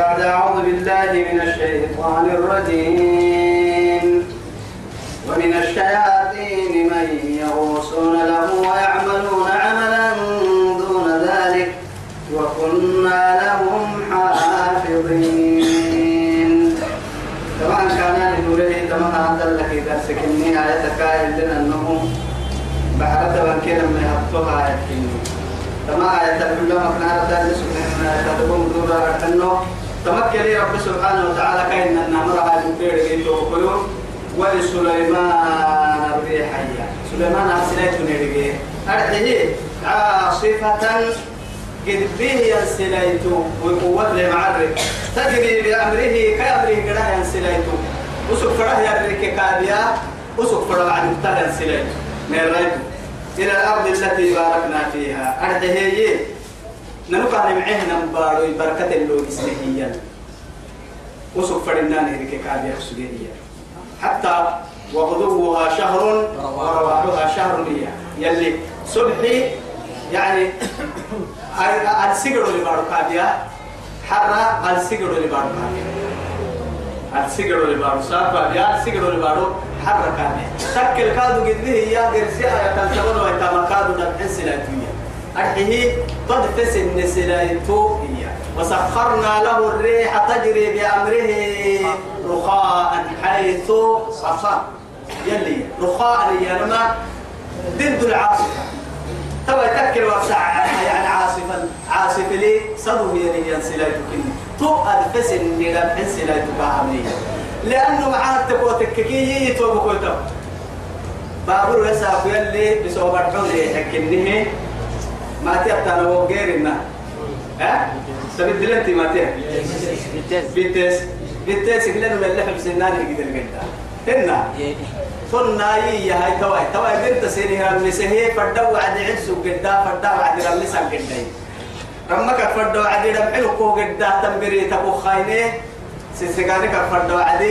بعد أعوذ بالله من الشيطان الرجيم. ومن الشياطين من يغوصون له ويعملون عملا دون ذلك وكنا لهم حافظين. طبعا كان لنوره تمام هذا لك درسك إني آياتك إلا أنهم بعد بنكنا من يحطوها يكيني تما آية كلها مكنا تاني سبحانه تدبون دورا أنه تمكن رب سبحانه وتعالى كأن النمر هذه البير جيتو وكيو ولسليمان الريح هي سليمان أرسلت نيرجي أرحيه. عاصفة قد به ينسليت وقوة لمعرك. تجري بأمره كأمره قد ينسليت وسك فرح يرك كابيا. وسك فرح بعد مختار ينسليت نيريت إلى الأرض التي باركنا فيها. أرحيه. ننقل معهنا مبارو بركة اللو إسلهيا وسوف فرنا نهرك كابيا سجينيا حتى وغدوها شهر ورواحها شهر ليا. يلي صبحي يعني السجر اللي بارو كابيا حرة السجر اللي بارو كابيا السجر اللي بارو سابا يا. السجر اللي بارو حرة كابيا تكل كادو قد هي قرسي آية تنسبون ويتما كادو نبحس لا أرحيه تدفس النسلايتو وسخرنا له الريح تجري بأمره رخاء حيث أصاب يلي رخاء ينما ضد العاصفة. تبا يتكر وسع يعني عاصفا عاصف لي. صدو يلي ينسلايتو كني تو أدفس النلم انسلايتو كعملية لأنه معاه تكوتك كي يتوبكو يتوب بابور يساق يلي بسوبر حولي حكنيه ما تيبتنا وغيرنا ها؟ سبت لنتي ما تيه بيتس بيتس كلنا من اللي في سنان يقدر قدا هنا. صرنا يا هاي؟ توأي. توأي بنت سيني هم مسهي فدا وعد عدس قدا فدا وعد رمس قدا رمك فدا وعد رمحلو كو قدا تنبري تبو خاينة. سيسقاني كفدا وعد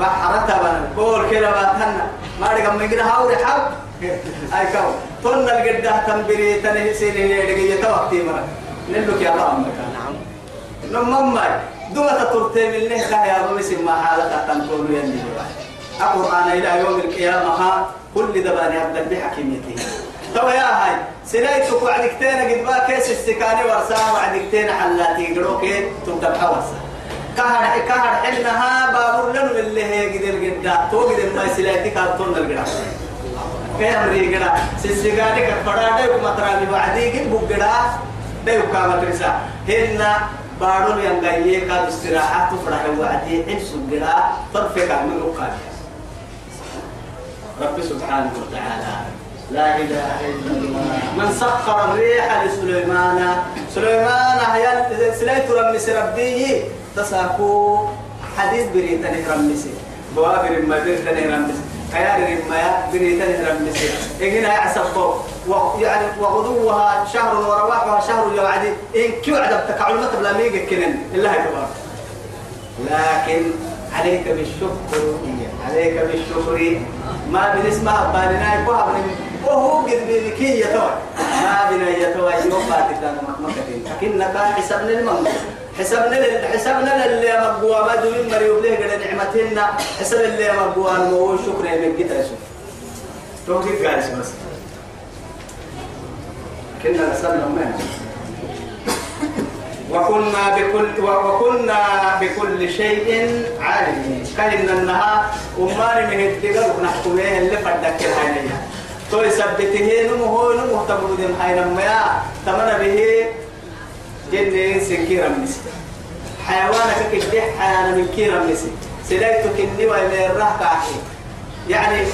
بحرتها قول كده باتنا ما رقم مجرى هاوري حب. أي كم تون الجدة تنبري تنه سيني لدقية توقتي مرة. نلوك يا الله نعم. نمم ما دوما تطرتي من له خيا بمسي ما حالك تنقول يلي القرآن إلى يوم القيامة ها كل دباني عبد بحكيميته تو يا هاي سلايتك وعدكتين قد ما كيس استكاني ورسا وعدكتين حلاتي قروكي تبدأ بحوسا كهر كهر حنها بابور لنو اللي هي قدر قد تو قدر ما سلايتك هاتون القرآن كي أمري قدا سيسيقاني كفرا دايو مطراني بعدي قد بقدا دايو كامت رسا هنا بارون ينغيه كاد استراحة تفرح وعدي. حنسو قدا طرفك من أقال رب سبحانه وتعالى. لا إله إلا الله. من سخر الريح لسليمان. سليمان هي سليت رمس ربي. تساكو حديث بريتني رمسي. بوابر ما بريتني رمسي. خيار ما بريتني رمسي إن يعسف يعني وغدوها شهر ورواحها شهر يوعد إن كيو عدب تكعلمة بلا ميجا كنن. الله يكبر لكن عليك بالشكر عليك بالشكر. ما بنسمع بالنا يكوها وهو قد يتوى. ما بنا يتوى يوم مكتين لكنك حسبنا المنظر حسبنا حسبنا اللي مقوى ما دون مريوب له قد نعمتنا حسب اللي مقوى المو شكر من قد يسوع توقف قارس بس كنا نسلم من وكنا بكل وكنا بكل شيء عالمين كان النهار وما مهد دقل نحكمه اللي فدك الحينية تو هو نمو تبرد حين ما تمنى به جنين سكيرا مسي حيوانك كده حيانا من كيرا مسي سلايتك إني وإلى الرهق يعني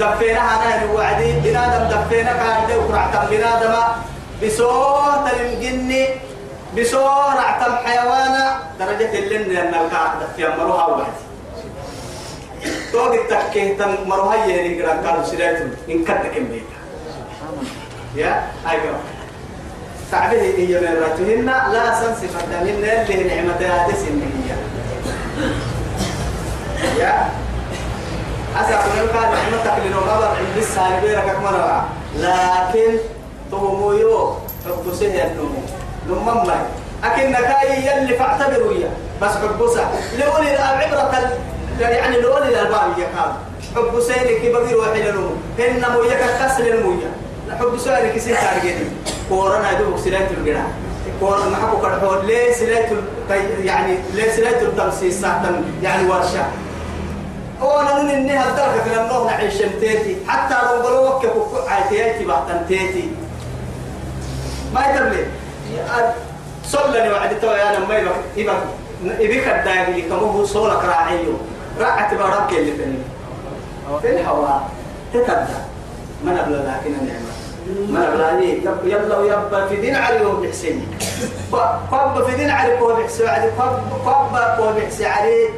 دفينا أنا وعدي. بنادم دفينا كان وقرعت بنادم. بصوت الجني بصوت عتم حيوانا. درجة اللين لأن الكعب في أمرها واحد توقي تكيه تم مروها يهني قران قالوا سلايتهم إن كدك يا؟ أيوة تعبه هي من راتهن لا سنسفة من اللي نعمة هذه سنية يا. أسأل من قال نعمتك لنقبر عند السالبيرك أكمل لكن تهمو يو تقدسه النمو. نمم أكن كاي يلي فاعتبروا يا. بس حبوسا لأولي العبرة يعني لأولي الألباب يا كام حبوسا كي بغير واحد لهم إن مويا كسل المويا حبوسا لك سين تارجتي كورونا يدوب سلايت الجناح كورونا ما حكوا كرحون ليه سلايت يعني ليه سلايت التمسيس يعني ورشة؟ وأنا من اني هالدرجة في النوم نعيش تيتي. حتى لو قالوا وكفوا عايتيتي بعد تيتي. ما يتبلي صلني وعد تو يا أنا ما يبقى يبقى يبيك الداعي كم هو صولك راعيو راعت بارك اللي فيني. في الهواء تتبدا ما نبلا لكن النعمة نبلا لي يلا ويبا في دين علي وهو بحسين قب في دين علي وهو بحسين علي قب قب وهو بحسين علي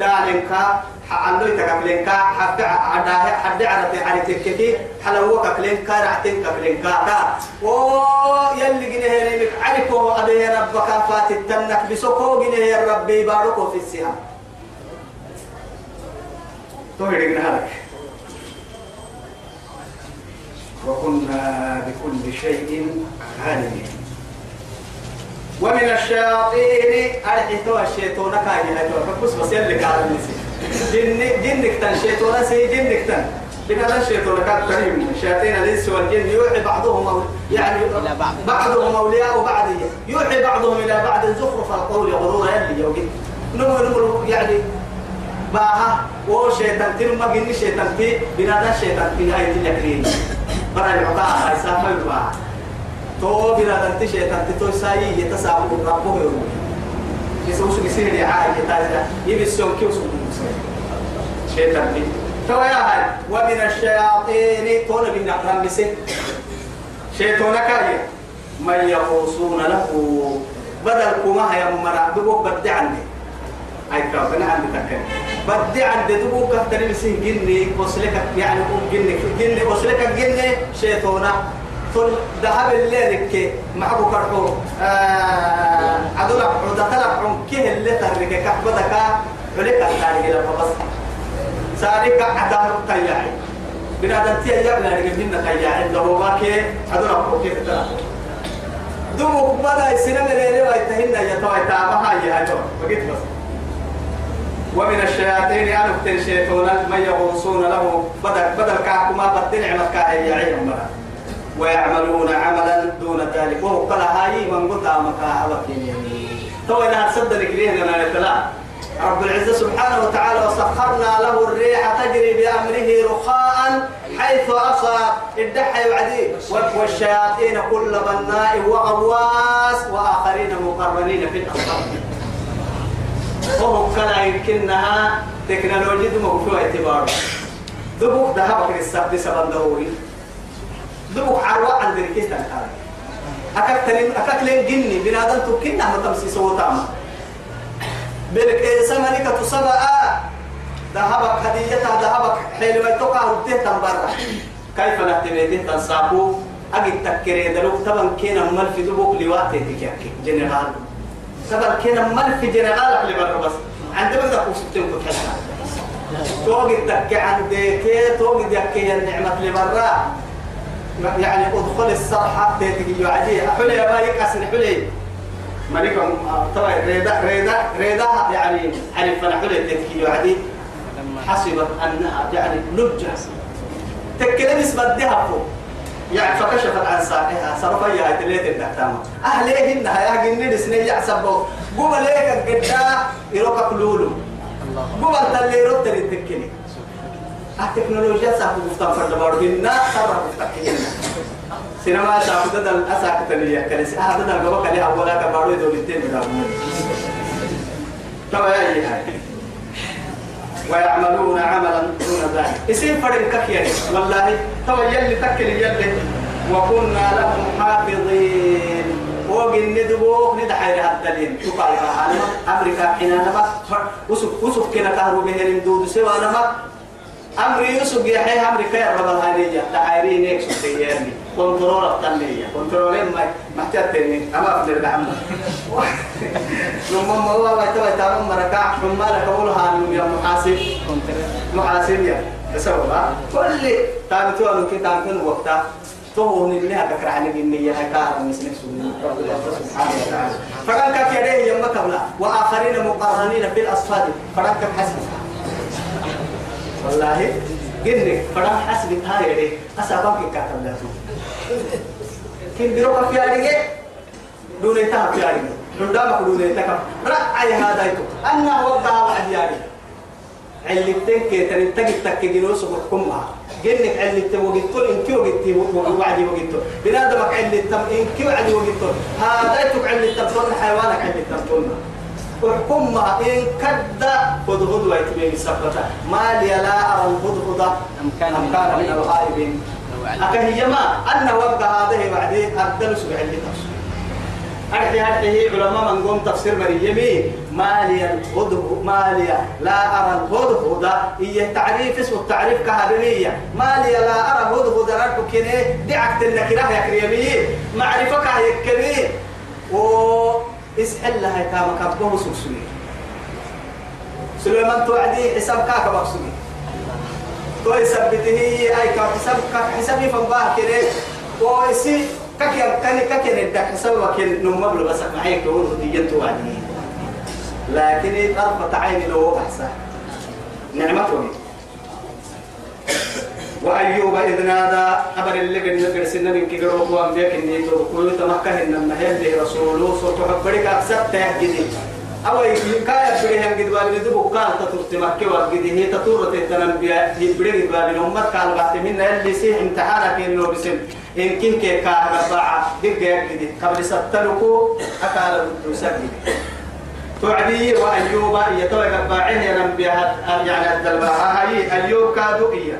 دارنكا حلو تكلين كا حد عدا حد عدا على تككي. حلو كلين كا رعتين كلين كا كا و يلي جنيه لك عليكو أبي ربك فات التنك بسكو جنيه ربي باركو في السها توهيد هذاك وكنا بكل شيء عالمين ومن الشياطين أرحتوا الشيطان كاين هاي بس بس يلي قال النسي. جن جنك تن شيطان سي جنك تن. بنا الشيطان كان كريم. الشياطين الإنس والجن يوحي بعضهم يعني بعضهم أولياء بعض. يوحي بعضهم إلى بعض. زخرف القول غرورا يلي يوجد نمو نمو يعني باها و شيطان تن ما جن شيطان تي. بنا الشيطان في هاي تلكرين برا العطاء هاي سامي با تو بنا دنت شيطان تي تو ساي يتسابق ربه. يوم يسوس يصير يا عاي يتازا يبي السوق كيوسو شيطان دي تو يا هاي ومن الشياطين تون بين أقرام بسه. شيطان كاي. من يقوصون له. بدل كما هي بدي عندي أي كابنا عندي تكلم بدي عندي دبوك كتر بسه جني وصلك يعني جني. جني وصلك جني شيطانا ثم ذهب الليل كي معه كرحو. آه عدولا عدولا عم كيه اللي ترك كحبتك ولك التاريخ لما بس سارك عدار تياعي بنادم تيا يبلا رجلنا تياعي لو ما كي عدولا عم كيه ترى. دوم بدا السنة اللي ويتهنا يا توي تابها يا هجو بقيت بس. ومن الشياطين أن أبتل شيطانا من يغوصون له بدل بدل كعكما بدل عمك كاهي يعين ويعملون عملا دون ذلك. وهو قال هاي من أمك أبكيني تو إنها تصدق ليه لنا يتلا رب العزة سبحانه وتعالى وسخرنا له الريح تجري بأمره رخاء حيث أصاب الدحى وعدي والشياطين كل بناء وغواص وآخرين مقرنين في الأصحاب وهو كان يمكنها تكنولوجيا مقفوة اعتباره دبوك ذهبك للسبب سبب دوري دبوك عروة عند الكيس أكاكتلين أكاكلين جني. بنادم تكنا ما تمسي سوتاما بلك إيه سمنك تصبع ذهبك هديتها ذهبك حيل ما يتوقع رديه تنبرا كيف نهتميته تنساقو أجد تكري دلوك طبعا كينا مال في دبوك لواتي تكيكي جنرال. طبعا كينا مال في جنرال اللي برا بس. عندما ذاك وسبتين كنت توقد تكي عندك توقد يكي النعمة اللي برا. يعني ادخل الصرحة تيجي عادي حلي ما يكسر حلي. مالكم طبعا ريدا ريدا ريدا يعني عرف أنا حلي تيجي عادي حسبت أنها يعني لجة تكلم اسم الذهب يعني فكشفت عن ساقها صرفا يا تليت الدكتامة أهليهن يا جنين سنين يحسبوا قوم ليك قدا يروك كلولو. قوم تلي رد تلتكني التكنولوجيا ساكو مفتاح فرد بارو. هنا صرف مفتاحين سينما ساكو تدل أساك تلي كنس هذا تدل قبك لها ولا كبارو دولتين بدابون طبعا يا هاي ويعملون عملا دون ذلك. اسم فرن ككيان والله تو يلي تكل يلي. وكنا لهم حافظين. وقن ندبوك ندحي لها الدليل. تقال معنا أمريكا حين نما وسف وسف كنا كهرو بهن دود سوى نما أمري يوسف يحيى أمريكا يا رب الهانية تعايرين هيك سبتياني كنترول التنمية. كنترول ما محتاجني أما أقدر دعم لما ما هو ما تبغى تعمل مركع ثم لا قولها يا محاسب. محاسب يا تسوى كل تابتوا من كتاب من وقتها تهون اللي هذا على النية كار مسلم سبحانه وتعالى فقال كك يديه يوم قبل وآخرين مقارنين في الأصفاد فقال كم حسب والله قلني. فقال حسب هاي يديه أسابك كاتب له كن بيروك في أريجه دون يتها في أريجه دون دامك دون يتها رأي هذا يتو أنا وقع واحد يعني اللي تنكي تنتقي تكجنو سبحكم معه جنك علي توجدتون إن كيو جدتي وعدي وجدتون بنادمك تم إن كيو عدي وجدتون هذا يتوك علي تمتون حيوانك علي تمتون وحكم ما إن كدا هدهد ويتبين سبتا. ما لي لا أرى الهدهد أم كان من الغائبين. أكهي ما أن وقت هذه بعدين أبدل سبع اللي تفسير أرحي هذه علماء من قوم تفسير مريمي. ماليا الهدهد ماليا لا أرى الهدهد هي تعريف اسمه التعريف كهدنية ماليا لا أرى الهدهد ربك كني دعك النكرة يا كريمي. معرفك يا كريمي و اسحل لها كما كبه سكسوني سليمان توعدي حساب كاكا بقسوني تو يثبته أي كحساب حسابي فنباه كده. ويسي كاكي كاني كاكي ندك حساب وكل نمبر بس معي كون دي توعدي لكن طرفة عين لو بحثة نعمته وأيوب إذ نادى خبر اللي قد نقر سنة من كيقروه وأنبياء إني تركوا تمكه إن المهل رسوله. صوت حبرك أكسب تهجدي. أو كايا بديه هم قد بالي ندبو كان تطرت مكة وقد هي تطور تتنم بيا. يبدي قد بالي. أمت كان بعد من اللي سي امتحانك إنه بسم. إن كن كي كاه رباعة. دقة قد قبل ستلقوا أكال الدوسك تعدي وأيوب يتوى قباعين ينم بها يعني الدلباها هاي أيوب كادو إياه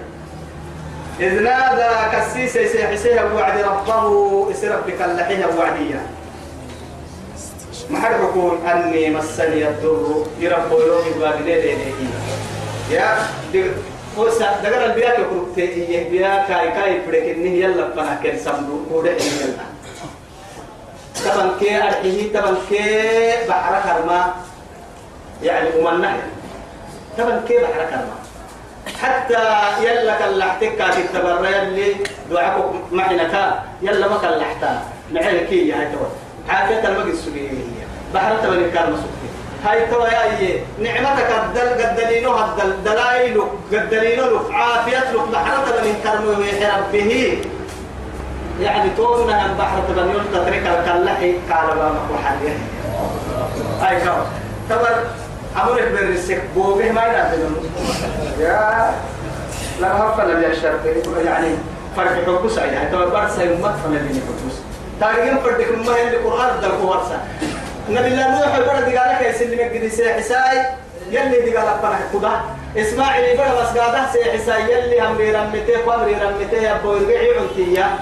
إذ نادى كسيس يسيحسيها وعد ربه. اسرب بك اللحيها وعدية ما يقول أني مسني الضر. يرب يوم الوالدين يا وسا دغر البياك يقول تي بيا كاي كاي فريك إنه يلا فنا كن سمدو كوده يلا. طبعا كي أرحيه طبعا كي بحر كرما يعني أمنا طبعا كي بحر كرما حتى يلا كلحتك كاتب تبرى يلي. دعاك محنك يلا ما كلحتا. نعيك يا هاي حاجة المجد السجيه بحر تبني كارما سكتي هاي تو يا نعمتك الدل قدلينو هدل دلائل قدلينو لك عافية لك بحر تبني كارما ويحرب به يعني تونا ان بحر تبني تترك الكلحي كارما محل هاي كم تبر أمرك بالرسك بوبه ما ينادل يا لا هفل اللي الشرط يعني فرق حكوس يعني تبى برسا يمت فلا بيني حكوس تاريخ فرق ما هي القرآن ده كورسا نبي الله نوح البرد قال لك يسلم الجدي سيحساي يلي دي قال لك كده إسماعيل يبقى بس قاعدة سيحساي يلي هم رمته قبر رمته يا بوي رجعي عنتيا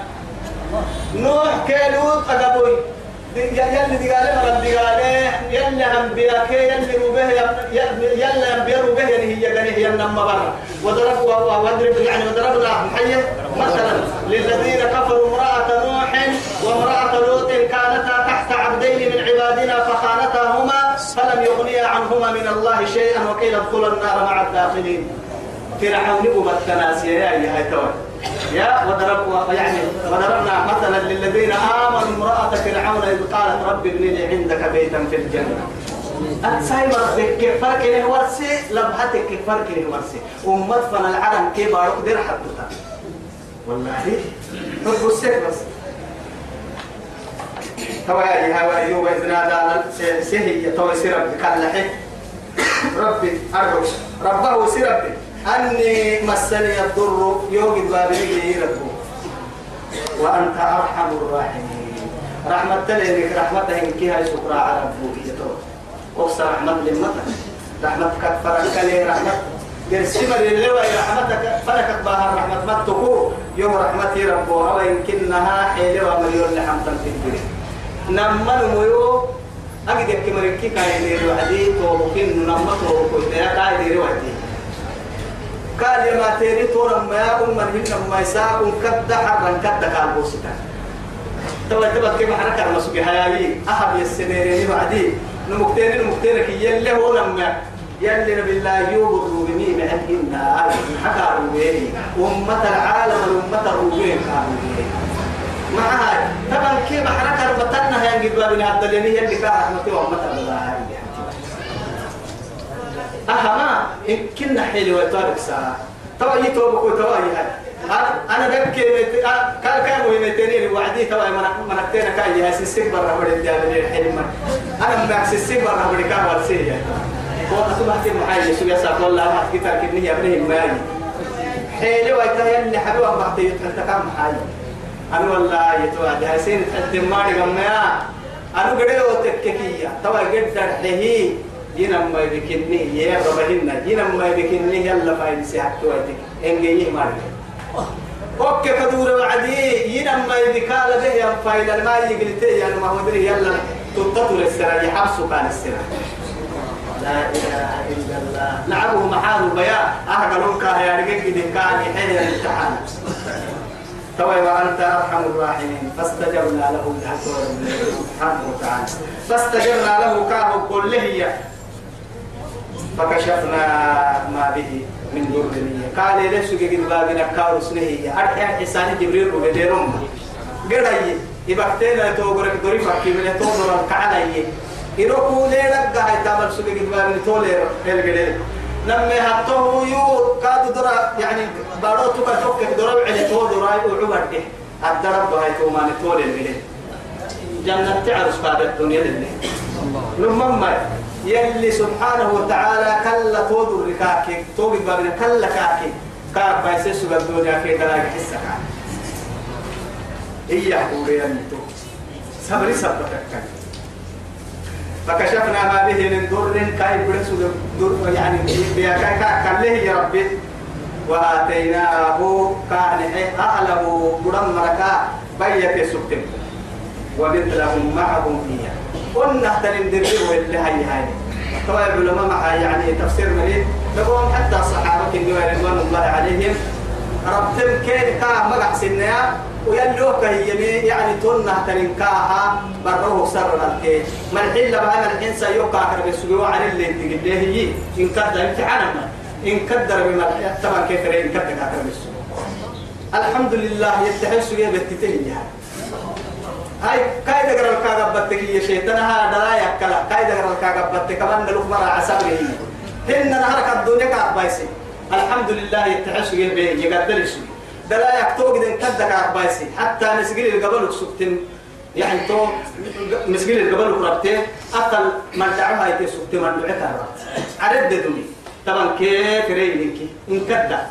نوح كيلو أجابوي يلي دي قال مرة دي قال يلي هم بياك يلي روبه يلي هم بيا روبه يعني هي جنيه هي نما برا. وضرب وأضرب يعني وضربنا محية مثلا. للذين كفروا امرأة نوح وامرأة لوط كانتا عبادنا فخانتاهما فلم يغنيا عنهما من الله شيئا وقيل ادخلا النار مع الداخلين. فرعون أمة تناسيا يا هاي توي يا وضرب يعني وضربنا مثلا للذين آمنوا امرأة فرعون إذ قالت رب ابن لي عندك بيتا في الجنة. أتساي مرتك كيف فرق له ورسي لبحتك كيف فرق له ورسي أمت فنا العالم كيف بارك دير حدثها والله حب السيف بس. توا يا هوا أيوب إذ نادى سهي توا سير ربي كالحي ربي أرجوك. ربه سير ربي أني مسني الضر يوجد بابي ربه وأنت أرحم الراحمين. رحمة لك رحمة إنك هاي شكرا على ربك وصى رحمة لمتك رحمتك فرق لي رحمة قرسم للوى رحمتك. فرقت بها رحمة ما تقول؟ يوم رحمتي ربها ويمكنها حيلوى مليون لحمة في الدنيا. نما نميو أجد كمركي كاي ديرو عدي توبكين نما توبكين يا كاي ديرو عدي قال يا ما تيري تورا ما أم من ما يساق كد حرا كد قال بوستا توا تبى كيف حركة المسوق هاي أحد السنين بعدي نمكتين نمكتين كي يلي هو لما يلي نبي الله يوب الروبيني معهن حكى الروبيني أمة العالم والأمة الروبين كانوا مع هاي طبعا كي محركة ربطنا هي قد بابنا عبد اللي اللي كان رحمتي وأمتها بالله أهما إن كنا حيلي ويطارك ساعة. توا يتوبك وتوا هاي أنا بك كان كان ويمتني وعدي. توا من منكتنا كاي هاي سيسك برا بدي جاب لي الحلم أنا ما سيسك برا بدي كان والسيا هو أصبح في محايا شو يسا والله ما كتر كني أبنه ماي. حيلي ويتها اللي حبيبه بعطيه تلتقى محايا أنا والله يتوا هاي سين تقدم ماري قمنا أنا قدر وتككية توا قدر هي ينما يبكني يا ربهن ينما يبكني يلا فايد سيحك ويتك انجي مارك أوكي كدور وعدي ينما يبكال به يا فايد ما يقلتي يا ما هو دري يلا تططر السرا يحبسوا كان السرا لا إله إلا الله. لعبه محال يا رجل كان يحيي الامتحان. توي وأنت أرحم الراحمين. فاستجبنا له سبحانه وتعالى. فاستجبنا له كاه كله فكشفنا ما به من ضر قال ليش قد بابنا كارو سنهي أرحي حسان جبريل وبديرهم قرأي يبقتنا توقرك دوري فكي من توقر الكعلي يروكو ليرك قاعد تعمل سوق قد بابنا تولير القدير لما هتوه يو. كاد درا يعني بارو توكا توك درا تو درا وعبد الدرب هاي تو ما نتول البلد جنة تعرف بعد الدنيا لله لما يلي سبحانه وتعالى كلا تودر ركاكي توقف بابنا كلا كاكي. كاك بايسيس الدنيا في دلاك حسك. إياه قولي أنتو صبري صبرك. فكشفنا ما به من ضر كاي برسو در يعني بيا كاي كله يا ربي وآتيناه كان أهله قرم مركا بيت سكتم. ومثلهم معهم فيها. قلنا احترم دربه اللي هي هاي. طبعا العلماء مع يعني تفسير مريض لقوم حتى الصحابة رضوان الله عليهم. ربتم كيف كا مقع سنيا ويلوك هي يعني تونا تنكاها بروه سر الكي ما الحين لبها الحين سيوكا كرب السجوا على اللي تقول هي. إن كدر امتحان ما إن كدر بما طبعا كيف إن كدر كرب السجوا الحمد لله يتحل سجوا بتتهي هاي كايدا قرر الكاغبتك يا شيطان ها درايا كلا. كايدا قرر الكاغبتك كمان نلوك مرة عسابه هن نهارك الدنيا كاغبايسي الحمد لله يتحل سجوا بيه يقدر السجوا دلا يكتوق دين كدك عبايسي حتى مسجل القبل سكتن. يعني تو مسجل القبل قربتين أقل من دعوها يتي سكتن من دعوها عرد دوني طبعا كيف رينك؟ إن كدا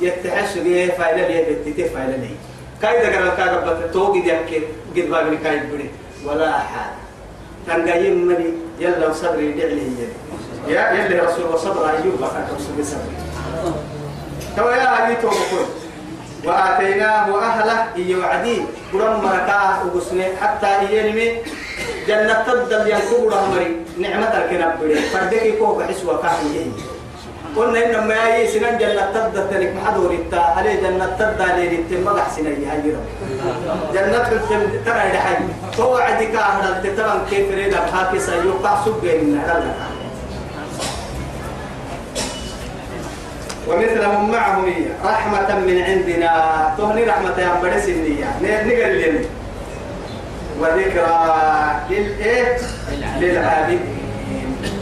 يتحس بيه فايلة بيه بتتي فايلة ليه؟ كايدا قرر كاغبت توق دي أكي قد باقني كايد بني. ولا أحد. تنقايم مني يلا وصبري دعلي يا يلي رسول وصبر أيوب بقى رسول صبري تو يا هذه توقف. وآتيناه أهله إيه وعدي. قرم مركا وقسني حتى إينمي جنة تبدل ينكب رحمري نعمة الكنب فردك يكوب حسوة كافي قلنا إنما يا سنان جنة تبدل تلك محدور التا عليه جنة تبدل ما أحسن أي هاي جنة تبدل ترى إلى حي هو عدي كاهر التتبع كيف ريدا بحاكي سيوقع سبين نعلم ومثلهم معهم هي. رحمة من عندنا. تهني رحمة يا بدس النية نقل لنا وذكرى للعابدين.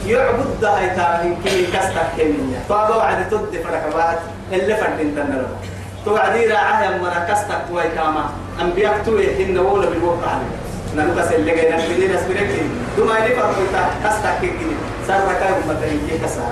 يعبد ده يتابعين كي كستك كمية فهذا وعد تد فركبات اللي فردين تنلو توعدي راعاه يمنا كستك ويكاما أنبياء توي هن ولا بالوقع نحن بس اللي جاي نحن نسبرك دوما اللي فرقوا كستك كي سر ركاب مثلا كي كسر.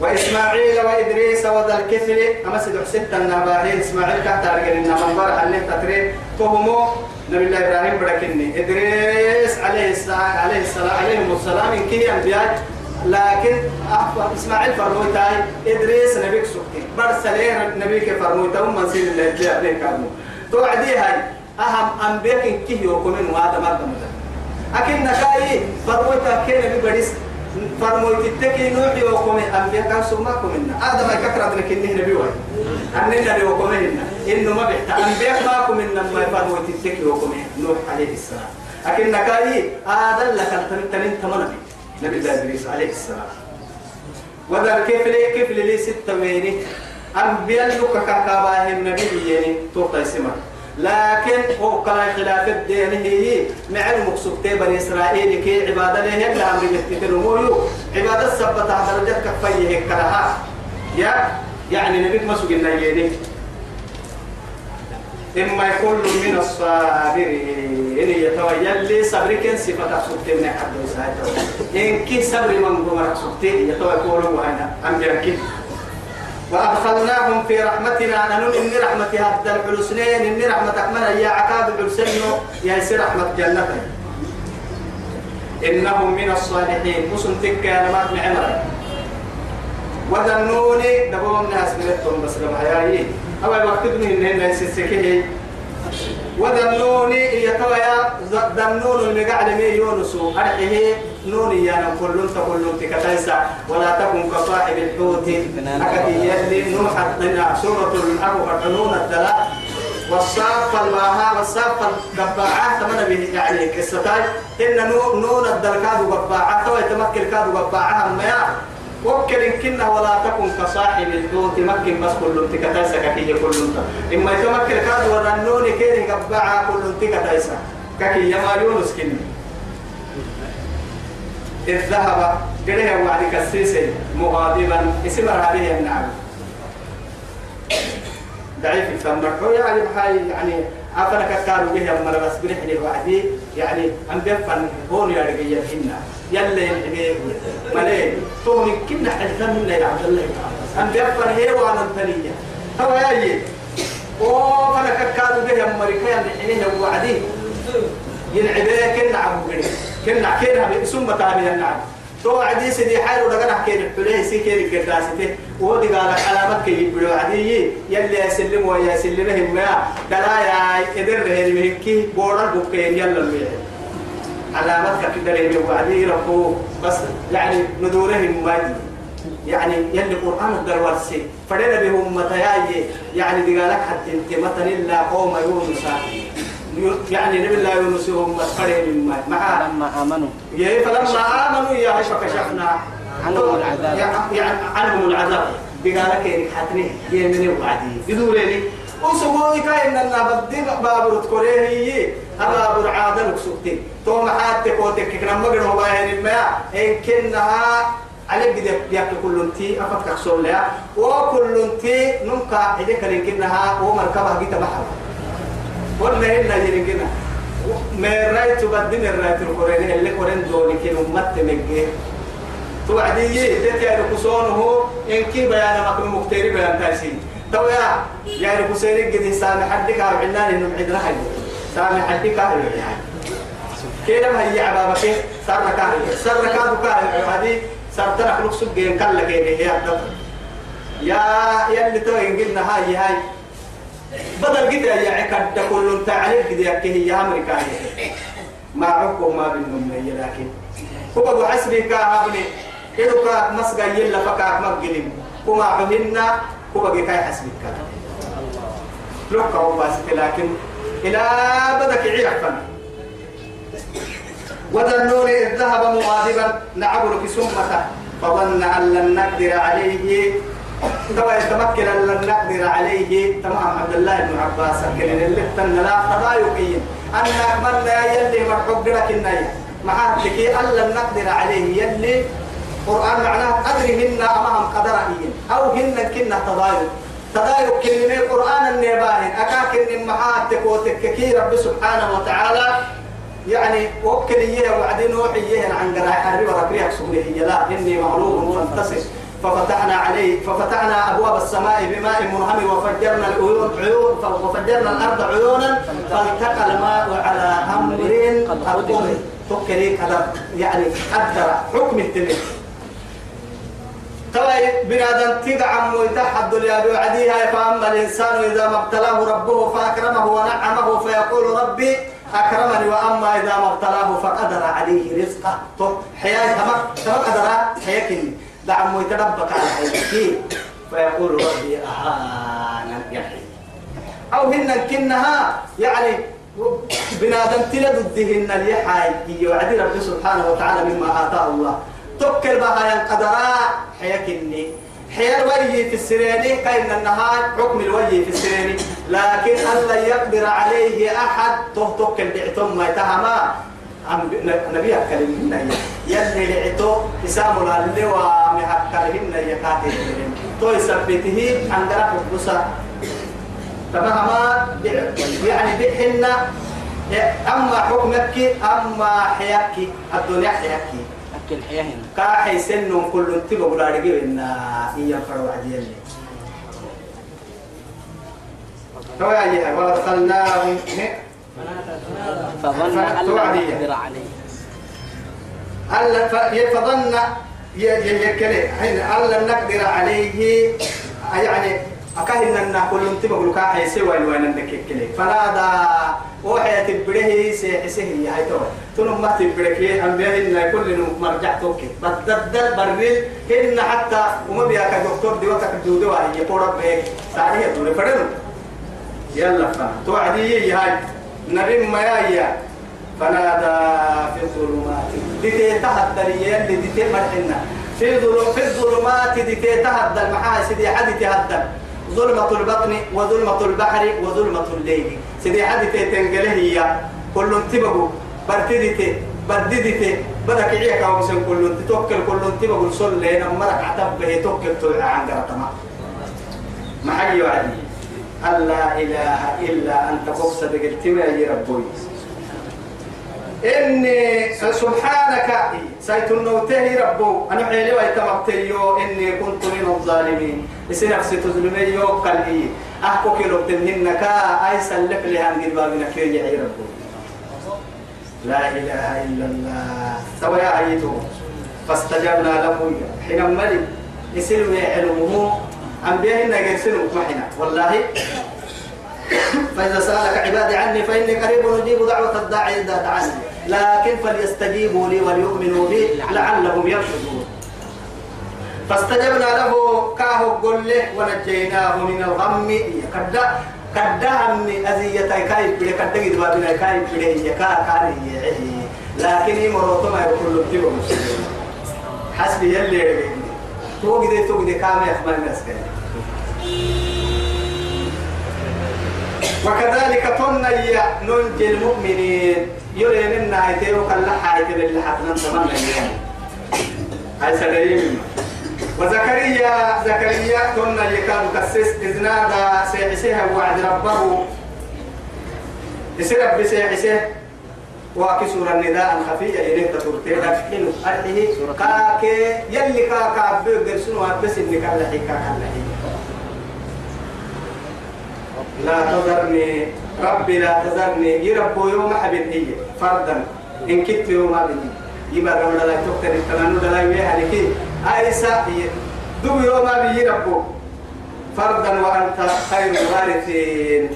وإسماعيل وإدريس وذا الكفل أما سيدو ستة النباهين إسماعيل كتار قلنا من برع اللي تتري. فهمو نبي الله إبراهيم بركني. إدريس عليه السلام عليه السلام عليهم السلام إن كي أنبياء لكن إسماعيل فرموتاي. إدريس نبيك سكتي برسلين نبيك فرموتا. ومن سين الله جاء لك كامو. توعدي هاي. أهم أنبياء إن كي يوكمين وهذا ما دمتا أكيد نكاي فرموتا كي نبي بديس فرموت التكي نوحي وقومي أنبياء كان سماكم إنا آدم يككرت لك إنه نبي وي أننا لي وقومي إنا إنه ما بحت أنبياء ماكم إنا ما فرموت التكي وقومي نوح عليه السلام لكن نكاي آدم لك التنين تمنبي نبي الله إدريس عليه السلام وذا كيف لي كيف لي ستة ويني أنبياء لك كاكاباه النبي يعني توقع يسمى لكن هو كلا خلاف الدين هي مع المقصود بني إسرائيل كي عبادة له يلا أمر يتكلموا عبادة سبت على درجة كفيه كلها. يا؟ يعني نبيك ما سجلنا يعني إما يكون من الصابرين يتويل صبرك صفة سبتين حد وساعته إن كي صبر من قمر سبتين يتويل وهنا أم يركب وأدخلناهم في رحمتنا. أنا إن رحمتي هذا الحلسنين إن رحمتك من يا عكاب الحلسين يا سي رحمة جنتك إنهم من الصالحين. وسن تك أنا ما معمر وذنوني دبوا الناس بلتهم بس لما هياي أول وقت من هنا يسسكه وذنوني يتويا ذنون المقعد مي يونس أرحيه نون يا كلون تقولون تكتايسا ولا تكن كصاحب الحوت. أكد يلي نوح سورة الأربع نون الثلاث والصاف الماها والصاف القباعة تمنى به يعني قصتاي. إن نون الدركاد قباعة تو يتمكن كاد قباعة ما وكل كنا ولا تكن كصاحب الحوت مكن بس كل تكتايسا كي كل إما يتمكن كاد ورنوني كيري قباعة كل تكتايسا كي يما يونس كني إذ ذهب قريه وعد كسيسي مغاضبا. اسم هذه النعم. ضعيف الثمر يعني بحاي يعني عفنا كتارو به أما بس برحلي وعدي. يعني أم بيفن هون يا رجال هنا يلا يلحقي ملي تومي كنا حدثنا منا يا عبد الله أم بيفن هي وأنا الثانية هو ياي أوه فانا كتارو به أما ركيان حينه وعدي ينعبه كنا عبو قريب كنا كنا ثم تابع النعم تو عدي سيدي حال ودغنا كين حليه سي كين كداسته ودي قال علامات كي يبلو عدي. يلي يسلم ويا يسلمهم ما كلا يا. ادر رهي مهكي بورا بوكين يلا المي علامات كده اللي وعدي ربو. بس يعني ندورهم ماجي يعني يلي القرآن الدروسي فدنا بهم متياي. يعني دي قالك حتى انت مثلا إلا قوم يونس. يعني نبي الله يونس هم مسخرين من مع لما آمنوا. يا فلما آمنوا يا عيش فكشفنا. عنهم العذاب. يعني عنهم العذاب. بقالك إنك حتني. يمني وعدي. يدورني وسبوي كاين أن بدي بابر تكوريه هي أبابر عادة نكسوتي. تو محاتك وتك كنا مجر هو باين الماء إن كنها عليك بدي بياك كل تي. أفتك سولها وكل تي. نمكا إذا كان كنها ومركبها جيت بحر. ولا هنا يرجعنا من رأيت بدي من رأيت القرآن اللي قرآن دوني كي أمت مجيه توعدي تتي على كسونه إن كي بيان مكن مختاري بيان تاسي تو يا. يعني كسيري قد سامح حدك على عنان إنه حدك على يعني كده هي عبابك صار كاهل. صار كادو كاهل. هذه صار ترى خلق سجين كلا كده هي يا يا اللي تو إن قلنا هاي هاي. بدل كده يا عكاد كل تعرف كده يكيه يا أمريكا. ما عقب ما بينهم لكن. هو أبو حسبي كابني كده كا مسجا يلا فكا مقلم كما عملنا. هو بقي كاي حسبي كا لوكا هو بس لكن إلى بدك يعرفنا وذنون إذ ذهب مغاضبا نعبر سمته فظن أن لن نقدر عليه. توا يتمكن أن لن نقدر عليه تمام عبد الله بن عباس كان اللي تن لا تضايقين أن أكملنا يلي مرحوب لك النية مع لكي أن لن نقدر عليه يلي. قرآن معناه أدري هن أمام قدرهين أو هن كنا تضايق تضايق كلمة القرآن النباهن أكاكن محاتك وتككي رب سبحانه وتعالى يعني وكل إياه وعدين نوحي إياه عن قراء حرب ربيع سبحانه لا إني مغلوب فانتصر. ففتحنا عليه ففتحنا أبواب السماء بماء منهمر وفجرنا العيون عيون وفجرنا الأرض عيونا. فالتقى الماء على أمر قد قدر يعني قدر حكم التنين ترى بنادم تدعم ويتحد الدنيا بوعديها فاما الانسان إذا ما ابتلاه ربه فأكرمه ونعمه فيقول ربي أكرمني وأما إذا ما ابتلاه فقدر عليه رزقه. حياة تمام تمام قدر حياه دعم ويتدبك على حياتي. فيقول ربي أهانا يعني أو هن كنها يعني بنادم تلد الدهن اليحاي يوعد ربي سبحانه وتعالى مما آتاه الله. تكل بها ينقدرا حيكني حيال وجهي في السريني كأن النهار حكم الوجه في السريني لكن ألا يقدر عليه أحد تهتك البعتم ما يتهما نبي أكلمنا يلي لعتو إسامنا اللواء محكرهن يكاتهن تو يثبته عندنا حبسا تماما يعني بحنا أما حكمك أما حياك الدنيا حياك أكل حياة هنا. كاحي سن كل تبغى ولا رجع إن هي فروا عدي اللي توعي ودخلناهم فظن أن لا توعدي. نقدر عليه. ألا فظن يكلي. حين ألا نقدر عليه يعني أكاهن أن كل تبغى لك حي سوى أنك كلي فنادى وحياة تبره سيحسه هي هاي تو تنو ما تبره كي أم بيهن كل مرجع توكي. بدل بريل هن حتى وما بيها كدكتور دي وقت دودو هاي يقول بيك ساري يدور فرنو يلا فا. توعدي هاي. نبي ما يا فنادى في الظلمات. ديتي تهدى يلي ديتي مرحنا. في ظلم في الظلمات ديتي تهدى المحاسد حد تهدى ظلمة البطن وظلمة البحر وظلمة الليل. سيدي حد تنقله هي كل تبقوا برتدتي بددتي بدك عيك أو مسن كل توكل كل تبقوا صل لنا مرك عتب به توكل تلع عن تمام ما حاجة وعدي ألا إله إلا أنت. بقصد قلت يا ربي إني سبحانك. سيتنوته ربو. أنا حيلي ويتمقتيو إني كنت من الظالمين. إسي نفسي تظلميو قال إيه أحكو كيلو تنهنك أي سلك لي عن قلبابنا كي يعي ربو لا إله إلا الله سوى يا أيتو فاستجبنا له حين ملك يسلو علمه أنبياء إنك يسلو محنا والله فإذا سألك عبادي عني فإني قريب أجيب دعوة الداعي إذا دعاني لكن فليستجيبوا لي وليؤمنوا بي لعلهم يرشدون فاستجبنا له كاهو قل له ونجيناه من الغم. كدا كدا همي أزية كاي بلي كدا قد بابنا كاي بلي. كا كاري لكن يمرو ما يقول له تيبو حسبي يلي توقدي توقدي كامل يخمل نسكي وكذلك تنيا ننجي المؤمنين. يرين إن هيتيو كلا حايت اللي حتنا تمام. هاي سليم. وزكريا زكريا تنيا كان كسس إذ نادى سيحسيها وعد ربه. يصير ربي سيحسيه. وكسور النداء الخفية إليك تورتين أفحلو أرحيه كاكي يلي كاكا بيقدر سنو بس إني كان لحي كاكا لحي لا تذرني ربي لا تذرني. يربو يوم حبيب هي فردا. إن كنت يوم حبيب يبقى رمضان لا تكتر التمنو لا يويها لكي. أيسا دو يوم حبيب يربو فردا وأنت خير الوارثين.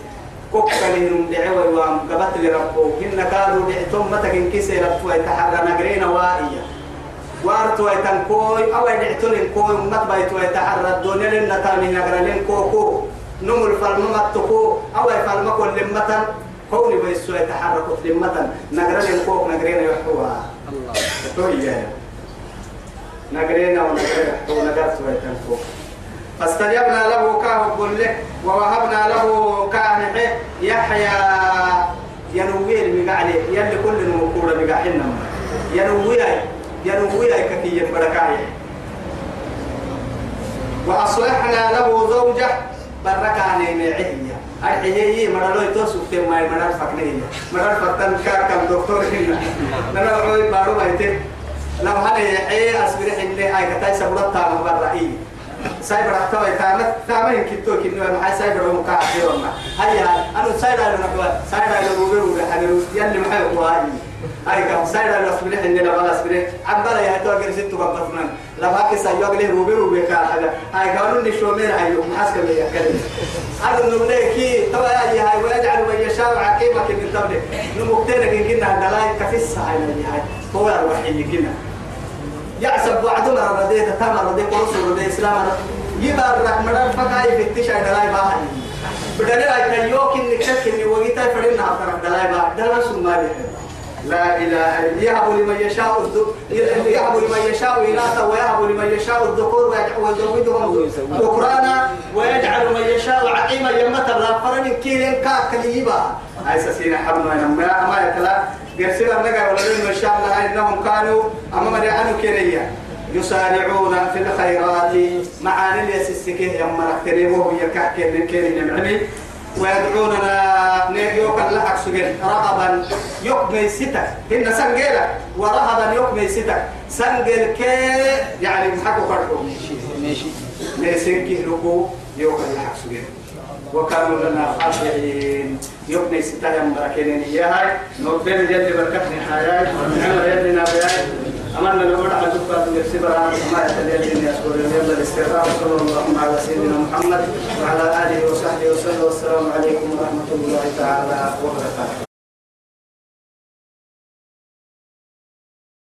كوكلهم دعوة وام قبت لربو إن كانوا دعتم متى إن كسي ربو يتحرى نقرين وائية. وارتو يتنكوي أو يدعتون الكوي مت بيتو يتحرى. الدنيا لنا تامي نقرين كوكو نمو الفرمة تكو أو الفرمة كل لمة. كوني بيسو يتحرك لمة. نقرين الكوك نقرين يحوها الله. توي نقرين ونقرين يحوها نقرت ويتنكو فاستجبنا له كاه قل له ووهبنا له كاه يحيى ينوير مقعلي يلي كل نمكورة مقعلنا ينوير ينوير كثير بركاية وأصلحنا له زوجة بركاني معية أرحيه مرلو يتوسف تم ما مرل فكنيه مرل دكتور هنا. مرل بيته لو هذا يحيي أسبرح اللي هاي كتاي سبرت تام برائي سايبر أحتوى تامت تامين كتو كنو ما هاي سايبر هو كاحي وما هاي أنا سايبر أنا نقول سايبر أنا روبر ولا حاجة يلي معي وهاي هاي كم سايبر أنا أسبرح لا بلا أسبرح عبارة يا تو أجلس تو قبضنا لا باكي سايبر أجلس روبر ولا كاحي هاي كانوا نشومين هاي محاسك اللي يكلم هذا النملة كي؟ تبا يا هاي ويجعل من يشاء عقيمة من تبلي نمكتنا كن كنا دلاي كفيس هاي هاي. هو الوحيد كنا. يعصب وعدنا رديت تمر رديت ورسول رديت إسلام يبقى الرحمن فكاي في التشا دلاي باهي. بدل أي كيوك إنك شك إني وقيتا فرنا أفرح دلاي باهي. دلاي سمالي لا إله إلا يهب لمن يشاء يهب لمن يشاء إناثا ويهب لمن يشاء الذكور ويزوجهم ذكرانا ويجعل من يشاء عقيما يمة الرافرن كيلين كاك كليبا هاي سسينا حرنا ما ما يكلا. يرسل النجا ولدين ما شاء الله إنهم كانوا أمام رعانو كينيا يسارعون في الخيرات معاني يسسكه يما نكتريبه يكاك من كيني نمعني ويدعوننا نيجيوك اللحق سجن رغبا يقمي ستك هن سنجيلك ورهبا يقمي ستك سنجيل كي يعني محكو فرقو ماشي نيسنكي لكو يوك اللحق سجن وكانوا لنا خاشعين. يقمي ستك يمبركين إياها نوبين جل بركتني حياي ونعمل يدنا بياي أمنا نقول على دكتور السبرة ما يتدين يسكر يلا الاستغفار. صلى الله على سيدنا محمد وعلى آله وصحبه وسلم. والسلام عليكم ورحمة الله تعالى وبركاته.